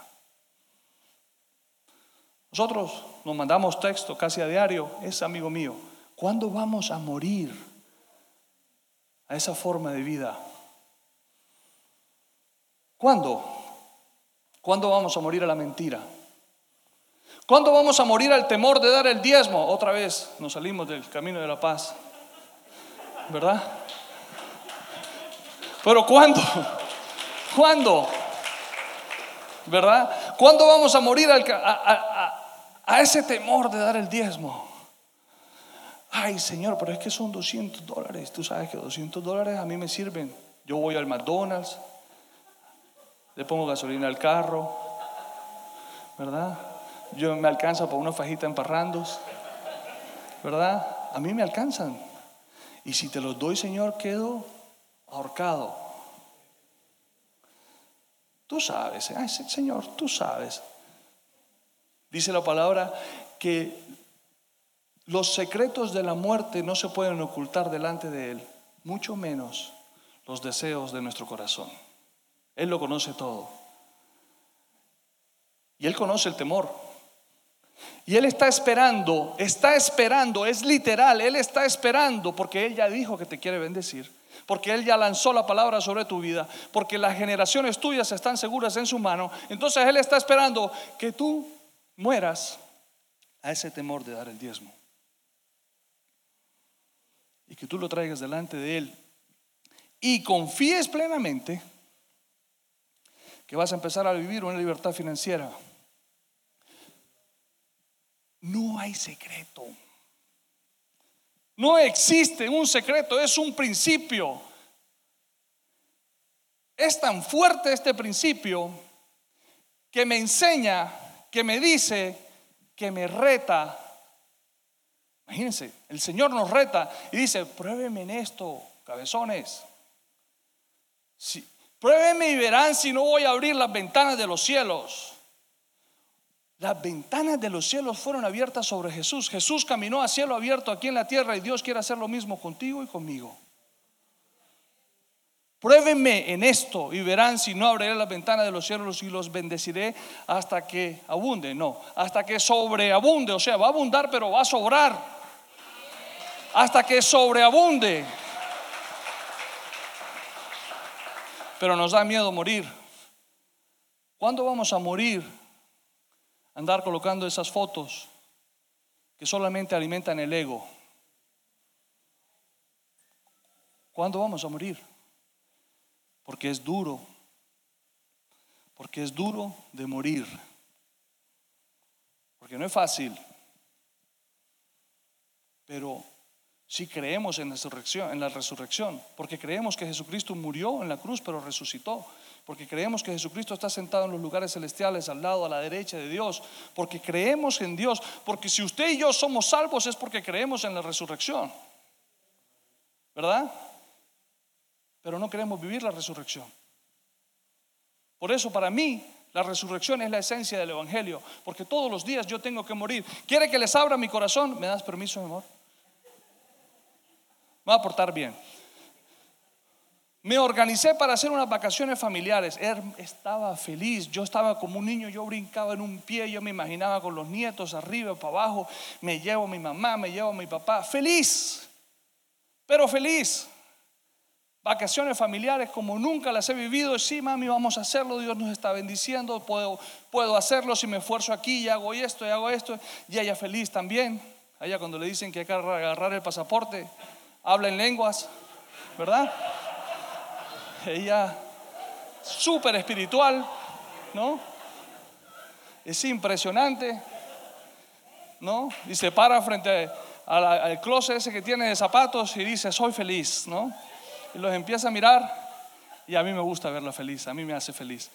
Nosotros nos mandamos texto casi a diario, es amigo mío. ¿Cuándo vamos a morir a esa forma de vida? ¿Cuándo? ¿Cuándo vamos a morir a la mentira? ¿Cuándo vamos a morir al temor de dar el diezmo? Otra vez nos salimos del camino de la paz. ¿Verdad? Pero ¿cuándo? ¿Cuándo? ¿Verdad? ¿Cuándo vamos a morir a, a, ese temor de dar el diezmo? Ay, Señor, pero es que son 200 dólares. Tú sabes que 200 dólares a mí me sirven. Yo voy al McDonald's, le pongo gasolina al carro, ¿verdad? Yo me alcanza para una fajita en parrandos, ¿verdad? A mí me alcanzan. Y si te los doy, Señor, quedo ahorcado. Tú sabes, ay, Señor, tú sabes. Dice la palabra que los secretos de la muerte no se pueden ocultar delante de Él, mucho menos los deseos de nuestro corazón. Él lo conoce todo. Y Él conoce el temor. Y Él está esperando, está esperando, es literal, Él está esperando porque Él ya dijo que te quiere bendecir, porque Él ya lanzó la palabra sobre tu vida, porque las generaciones tuyas están seguras en su mano. Entonces Él está esperando que tú mueras a ese temor de dar el diezmo. Y que tú lo traigas delante de Él y confíes plenamente que vas a empezar a vivir una libertad financiera. No hay secreto. No existe un secreto, es un principio. Es tan fuerte este principio que me enseña, que me dice, que me reta. Imagínense, el Señor nos reta y dice, pruébeme en esto, cabezones. Si, pruébeme y verán si no voy a abrir las ventanas de los cielos. Las ventanas de los cielos fueron abiertas sobre Jesús. Jesús caminó a cielo abierto aquí en la tierra y Dios quiere hacer lo mismo contigo y conmigo. Pruébenme en esto y verán si no abriré las ventanas de los cielos y los bendeciré hasta que abunde. No, hasta que sobreabunde. O sea, va a abundar, pero va a sobrar. Hasta que sobreabunde. Pero nos da miedo morir. ¿Cuándo vamos a morir? Andar colocando esas fotos que solamente alimentan el ego. ¿Cuándo vamos a morir? Porque es duro, porque es duro de morir, porque no es fácil, pero si creemos en la resurrección, porque creemos que Jesucristo murió en la cruz, pero resucitó porque creemos que Jesucristo está sentado en los lugares celestiales, al lado, a la derecha de Dios, porque creemos en Dios, porque si usted y yo somos salvos es porque creemos en la resurrección, ¿verdad? Pero no queremos vivir la resurrección. Por eso para mí la resurrección es la esencia del Evangelio, porque todos los días yo tengo que morir. ¿Quiere que les abra mi corazón? ¿Me das permiso, mi amor? Me va a portar bien. Me organicé para hacer unas vacaciones familiares. Estaba feliz. Yo estaba como un niño. Yo brincaba en un pie. Yo me imaginaba con los nietos arriba, para abajo. Me llevo a mi mamá, me llevo a mi papá. Feliz. Pero feliz. Vacaciones familiares como nunca las he vivido. Sí, mami, vamos a hacerlo. Dios nos está bendiciendo. Puedo, puedo hacerlo si me esfuerzo aquí y hago esto y hago esto. Y ella feliz también. Allá cuando le dicen que hay que agarrar el pasaporte, habla en lenguas, ¿verdad? Ella súper espiritual, ¿no? Es impresionante, ¿no? Y se para frente al closet ese que tiene de zapatos y dice, soy feliz, ¿no? Y los empieza a mirar y a mí me gusta verla feliz, a mí me hace feliz.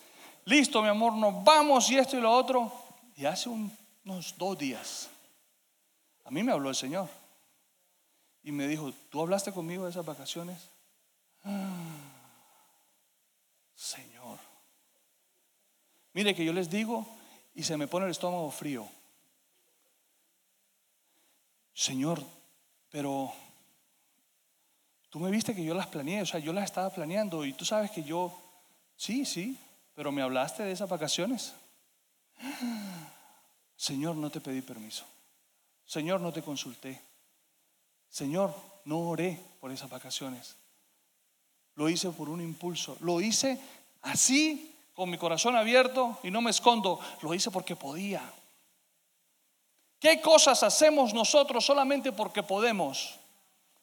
Listo, mi amor, nos vamos y esto y lo otro. Y hace unos dos días, a mí me habló el Señor y me dijo, ¿tú hablaste conmigo de esas vacaciones? Ah. Señor. Mire que yo les digo y se me pone el estómago frío. Señor, pero tú me viste que yo las planeé, o sea, yo las estaba planeando y tú sabes que yo, sí, sí, pero me hablaste de esas vacaciones. Señor, no te pedí permiso. Señor, no te consulté. Señor, no oré por esas vacaciones. Lo hice por un impulso. Lo hice así, con mi corazón abierto y no me escondo. Lo hice porque podía. ¿Qué cosas hacemos nosotros solamente porque podemos?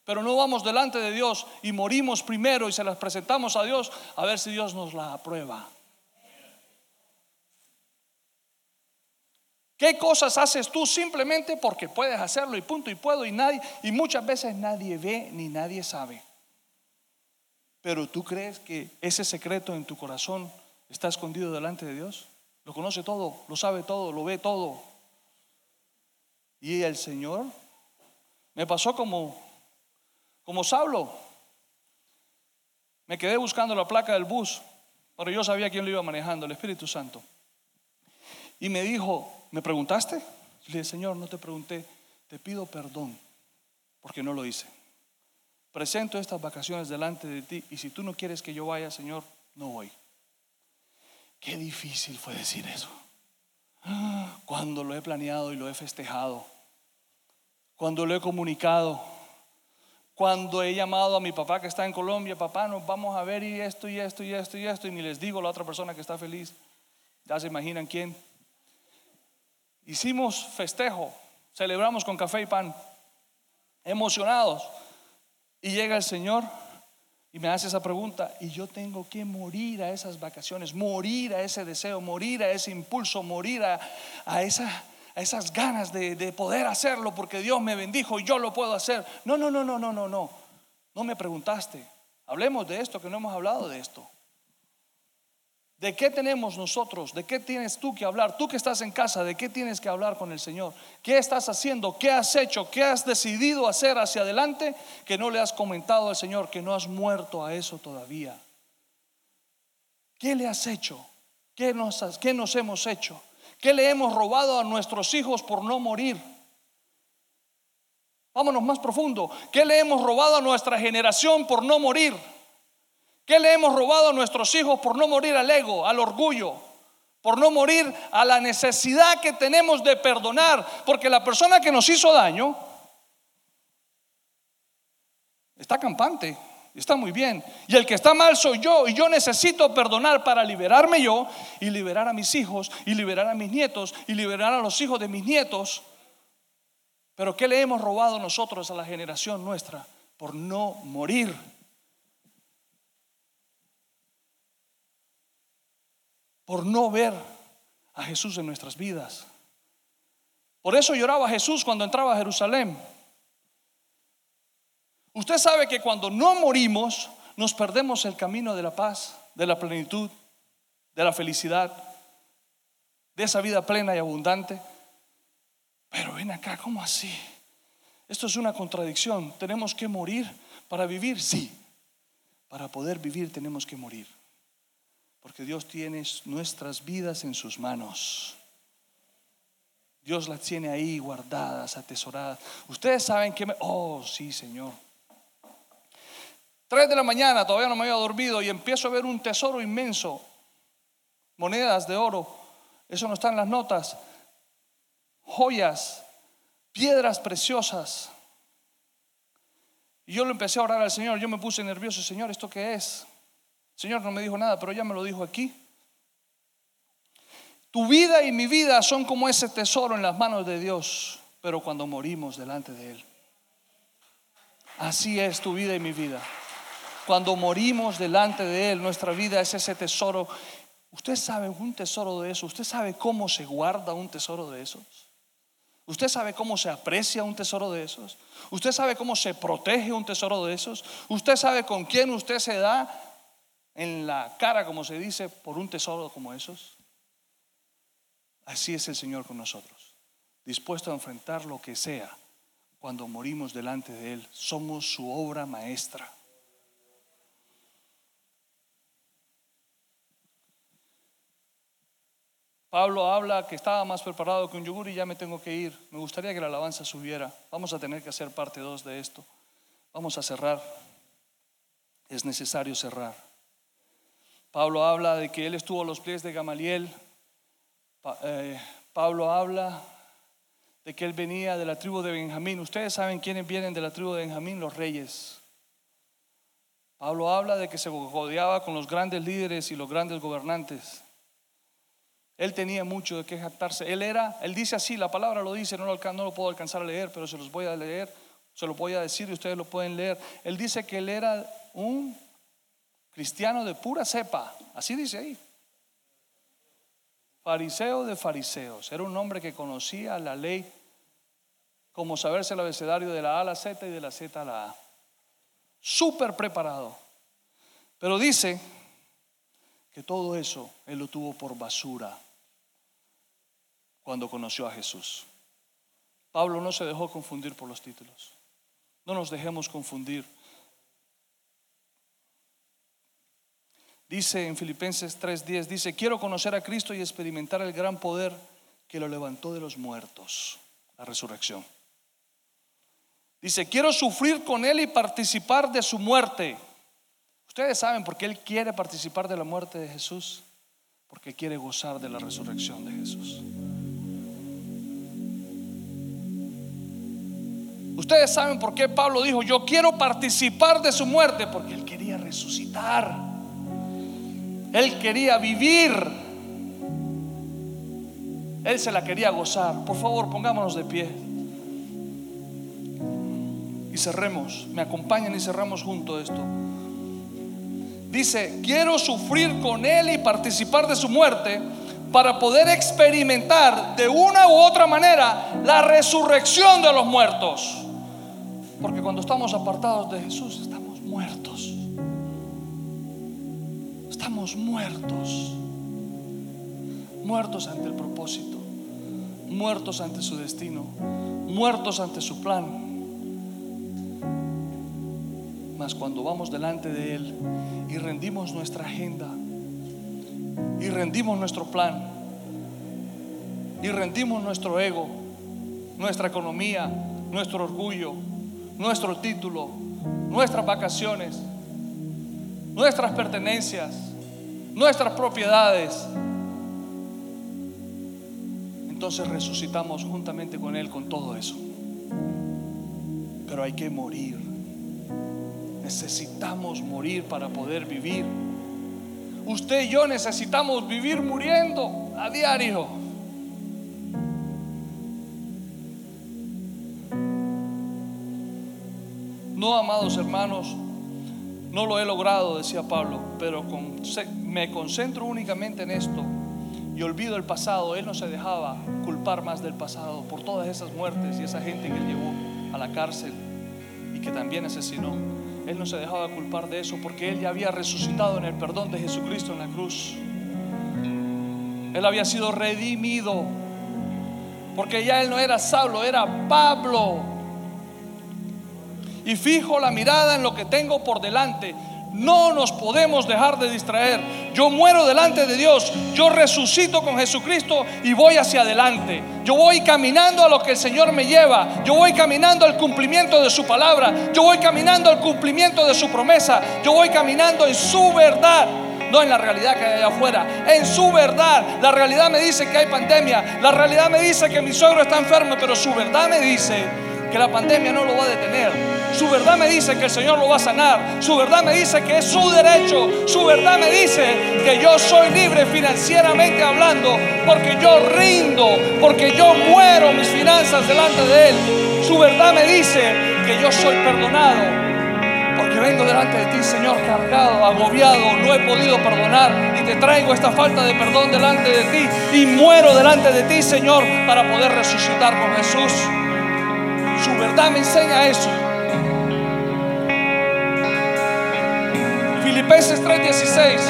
Pero no vamos delante de Dios y morimos primero y se las presentamos a Dios a ver si Dios nos la aprueba. ¿Qué cosas haces tú simplemente porque puedes hacerlo y punto y puedo y nadie y muchas veces nadie ve ni nadie sabe? Pero tú crees que ese secreto en tu corazón está escondido delante de Dios. Lo conoce todo, lo sabe todo, lo ve todo. Y el Señor me pasó como como Saulo. Me quedé buscando la placa del bus, pero yo sabía quién lo iba manejando, el Espíritu Santo. Y me dijo, ¿me preguntaste? Le dije, Señor, no te pregunté, te pido perdón porque no lo hice presento estas vacaciones delante de ti y si tú no quieres que yo vaya, Señor, no voy. Qué difícil fue decir eso. Cuando lo he planeado y lo he festejado. Cuando lo he comunicado. Cuando he llamado a mi papá que está en Colombia, papá, nos vamos a ver y esto y esto y esto y esto, y ni les digo la otra persona que está feliz. Ya se imaginan quién. Hicimos festejo, celebramos con café y pan, emocionados. Y llega el Señor y me hace esa pregunta, y yo tengo que morir a esas vacaciones, morir a ese deseo, morir a ese impulso, morir a, esa, a esas ganas de, de poder hacerlo porque Dios me bendijo y yo lo puedo hacer. No, no, no, no, no, no, no. No me preguntaste. Hablemos de esto, que no hemos hablado de esto. ¿De qué tenemos nosotros? ¿De qué tienes tú que hablar? Tú que estás en casa, ¿de qué tienes que hablar con el Señor? ¿Qué estás haciendo? ¿Qué has hecho? ¿Qué has decidido hacer hacia adelante que no le has comentado al Señor, que no has muerto a eso todavía? ¿Qué le has hecho? ¿Qué nos, qué nos hemos hecho? ¿Qué le hemos robado a nuestros hijos por no morir? Vámonos más profundo. ¿Qué le hemos robado a nuestra generación por no morir? ¿Qué le hemos robado a nuestros hijos por no morir al ego, al orgullo? Por no morir a la necesidad que tenemos de perdonar. Porque la persona que nos hizo daño está campante, está muy bien. Y el que está mal soy yo. Y yo necesito perdonar para liberarme yo y liberar a mis hijos y liberar a mis nietos y liberar a los hijos de mis nietos. Pero ¿qué le hemos robado nosotros a la generación nuestra por no morir? Por no ver a Jesús en nuestras vidas. Por eso lloraba Jesús cuando entraba a Jerusalén. Usted sabe que cuando no morimos, nos perdemos el camino de la paz, de la plenitud, de la felicidad, de esa vida plena y abundante. Pero ven acá, ¿cómo así? Esto es una contradicción. ¿Tenemos que morir para vivir? Sí. Para poder vivir tenemos que morir. Porque Dios tiene nuestras vidas en sus manos. Dios las tiene ahí guardadas, atesoradas. Ustedes saben que me... Oh, sí, Señor. Tres de la mañana, todavía no me había dormido y empiezo a ver un tesoro inmenso. Monedas de oro. Eso no está en las notas. Joyas, piedras preciosas. Y yo lo empecé a orar al Señor. Yo me puse nervioso, Señor, ¿esto qué es? Señor no me dijo nada, pero ya me lo dijo aquí. Tu vida y mi vida son como ese tesoro en las manos de Dios, pero cuando morimos delante de Él. Así es tu vida y mi vida. Cuando morimos delante de Él, nuestra vida es ese tesoro. ¿Usted sabe un tesoro de eso? ¿Usted sabe cómo se guarda un tesoro de esos? ¿Usted sabe cómo se aprecia un tesoro de esos? ¿Usted sabe cómo se protege un tesoro de esos? ¿Usted sabe con quién usted se da en la cara, como se dice, por un tesoro como esos? Así es el Señor con nosotros, dispuesto a enfrentar lo que sea cuando morimos delante de Él. Somos su obra maestra. Pablo habla que estaba más preparado que un yogur y ya me tengo que ir. Me gustaría que la alabanza subiera. Vamos a tener que hacer parte 2 de esto. Vamos a cerrar. Es necesario cerrar. Pablo habla de que él estuvo a los pies de Gamaliel. Eh, Pablo habla de que él venía de la tribu de Benjamín. Ustedes saben quiénes vienen de la tribu de Benjamín, los reyes. Pablo habla de que se rodeaba con los grandes líderes y los grandes gobernantes. Él tenía mucho de qué jactarse. Él era, él dice así, la palabra lo dice, no lo, no lo puedo alcanzar a leer, pero se los voy a leer, se lo voy a decir y ustedes lo pueden leer. Él dice que él era un cristiano de pura cepa, así dice ahí. Fariseo de fariseos, era un hombre que conocía la ley como saberse el abecedario de la A a la Z y de la Z a la A. Súper preparado. Pero dice que todo eso él lo tuvo por basura cuando conoció a Jesús. Pablo no se dejó confundir por los títulos. No nos dejemos confundir Dice en Filipenses 3:10, dice, quiero conocer a Cristo y experimentar el gran poder que lo levantó de los muertos, la resurrección. Dice, quiero sufrir con Él y participar de su muerte. Ustedes saben por qué Él quiere participar de la muerte de Jesús, porque quiere gozar de la resurrección de Jesús. Ustedes saben por qué Pablo dijo, yo quiero participar de su muerte, porque Él quería resucitar. Él quería vivir. Él se la quería gozar. Por favor, pongámonos de pie. Y cerremos. Me acompañan y cerramos junto esto. Dice, quiero sufrir con Él y participar de su muerte para poder experimentar de una u otra manera la resurrección de los muertos. Porque cuando estamos apartados de Jesús estamos Estamos muertos. Muertos ante el propósito. Muertos ante su destino. Muertos ante su plan. Mas cuando vamos delante de Él y rendimos nuestra agenda y rendimos nuestro plan y rendimos nuestro ego, nuestra economía, nuestro orgullo, nuestro título, nuestras vacaciones, nuestras pertenencias, nuestras propiedades. Entonces resucitamos juntamente con Él con todo eso. Pero hay que morir. Necesitamos morir para poder vivir. Usted y yo necesitamos vivir muriendo a diario. No, amados hermanos, no lo he logrado, decía Pablo, pero me concentro únicamente en esto y olvido el pasado. Él no se dejaba culpar más del pasado por todas esas muertes y esa gente que él llevó a la cárcel y que también asesinó. Él no se dejaba culpar de eso porque Él ya había resucitado en el perdón de Jesucristo en la cruz. Él había sido redimido porque ya Él no era Saulo, era Pablo. Y fijo la mirada en lo que tengo por delante no nos podemos dejar de distraer. Yo muero delante de Dios, yo resucito con Jesucristo y voy hacia adelante. Yo voy caminando a lo que el Señor me lleva. Yo voy caminando al cumplimiento de su palabra. Yo voy caminando al cumplimiento de su promesa. Yo voy caminando en su verdad no en la realidad que hay allá afuera, en su verdad. La realidad me dice que hay pandemia, la realidad me dice que mi suegro está enfermo, pero su verdad me dice que la pandemia no lo va a detener. Su verdad me dice que el Señor lo va a sanar. Su verdad me dice que es su derecho. Su verdad me dice que yo soy libre financieramente hablando porque yo rindo, porque yo muero mis finanzas delante de Él. Su verdad me dice que yo soy perdonado. Porque vengo delante de ti, Señor, cargado, agobiado, no he podido perdonar y te traigo esta falta de perdón delante de ti y muero delante de ti, Señor, para poder resucitar con Jesús. Su verdad me enseña eso. Filipenses 3:16.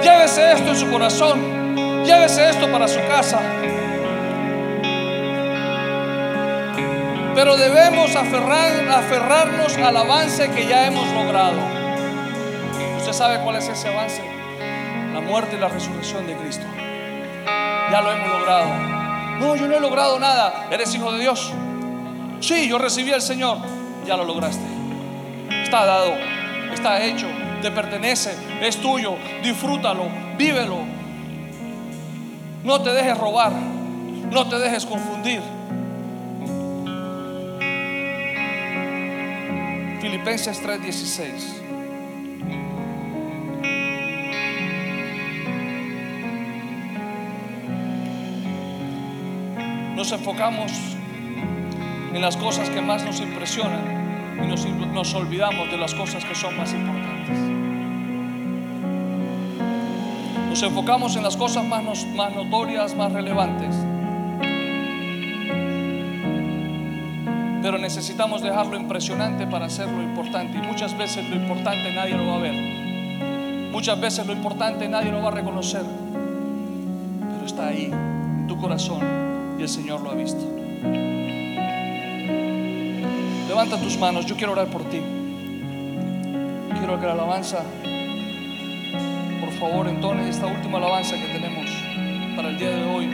Llévese esto en su corazón. Llévese esto para su casa. Pero debemos aferrar, aferrarnos al avance que ya hemos logrado. ¿Usted sabe cuál es ese avance? La muerte y la resurrección de Cristo. Ya lo hemos logrado. No, yo no he logrado nada. ¿Eres hijo de Dios? Sí, yo recibí al Señor. Ya lo lograste. Está dado. Está hecho te pertenece, es tuyo, disfrútalo, vívelo. No te dejes robar, no te dejes confundir. Filipenses 3:16. Nos enfocamos en las cosas que más nos impresionan y nos, nos olvidamos de las cosas que son más importantes. Nos enfocamos en las cosas más, más notorias, más relevantes. Pero necesitamos dejarlo impresionante para hacerlo importante. Y muchas veces lo importante nadie lo va a ver. Muchas veces lo importante nadie lo va a reconocer. Pero está ahí, en tu corazón, y el Señor lo ha visto. Levanta tus manos, yo quiero orar por ti. Quiero que la alabanza, por favor, entone esta última alabanza que tenemos para el día de hoy,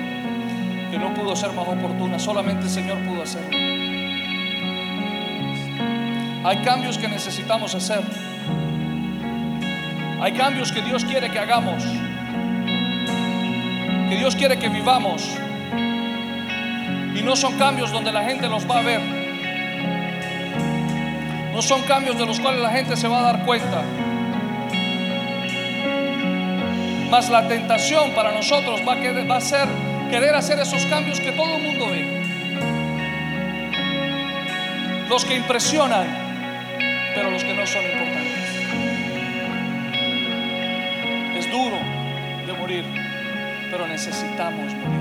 que no pudo ser más oportuna, solamente el Señor pudo hacerlo. Hay cambios que necesitamos hacer. Hay cambios que Dios quiere que hagamos. Que Dios quiere que vivamos. Y no son cambios donde la gente los va a ver No son cambios de los cuales la gente se va a dar cuenta. Más la tentación para nosotros va a, va a ser querer hacer esos cambios que todo el mundo ve. Los que impresionan, pero los que no son importantes. Es duro de morir, pero necesitamos morir.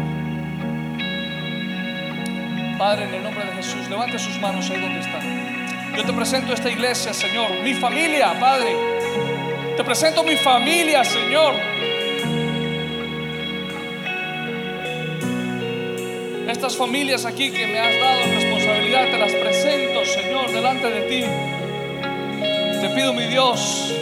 Padre, en el nombre de Jesús, levante sus manos ahí donde está. Yo te presento esta iglesia, Señor, mi familia, Padre. Te presento mi familia, Señor. Estas familias aquí que me has dado responsabilidad, te las presento, Señor, delante de ti. Te pido, mi Dios,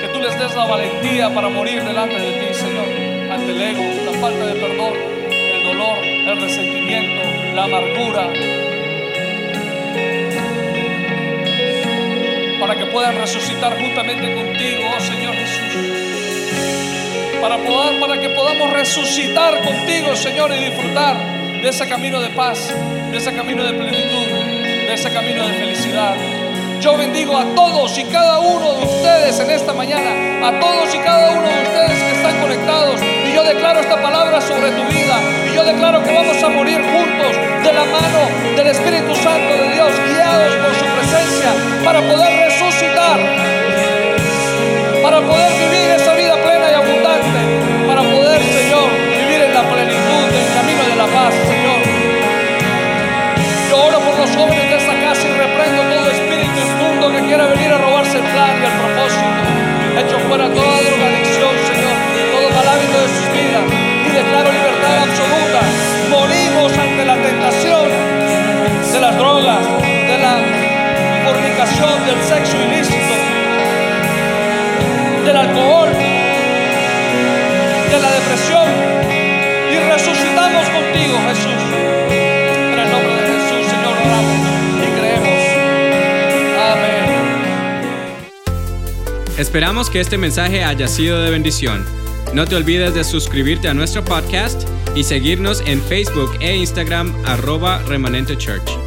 que tú les des la valentía para morir delante de ti, Señor, ante el ego, la falta de perdón, el dolor, el resentimiento, la amargura. Para que puedan resucitar juntamente contigo, oh Señor para, poder, para que podamos resucitar contigo, Señor, y disfrutar de ese camino de paz, de ese camino de plenitud, de ese camino de felicidad. Yo bendigo a todos y cada uno de ustedes en esta mañana, a todos y cada uno de ustedes que están conectados. Y yo declaro esta palabra sobre tu vida. Y yo declaro que vamos a morir juntos de la mano del Espíritu Santo de Dios, guiados por su presencia, para poder resucitar, la paz, Señor. Yo oro por los jóvenes de esta casa y reprendo todo espíritu inmundo que quiera venir a robarse el plan y el propósito. Hecho fuera toda drogadicción, Señor, todo mal hábito de sus vidas y declaro libertad absoluta. Morimos ante la tentación de las drogas, de la fornicación, del sexo ilícito, del alcohol, de la depresión y resucitamos contigo, Jesús. En el nombre de Jesús, Señor, oramos y creemos. Amén. Esperamos que este mensaje haya sido de bendición. No te olvides de suscribirte a nuestro podcast y seguirnos en Facebook e Instagram arroba remanente church.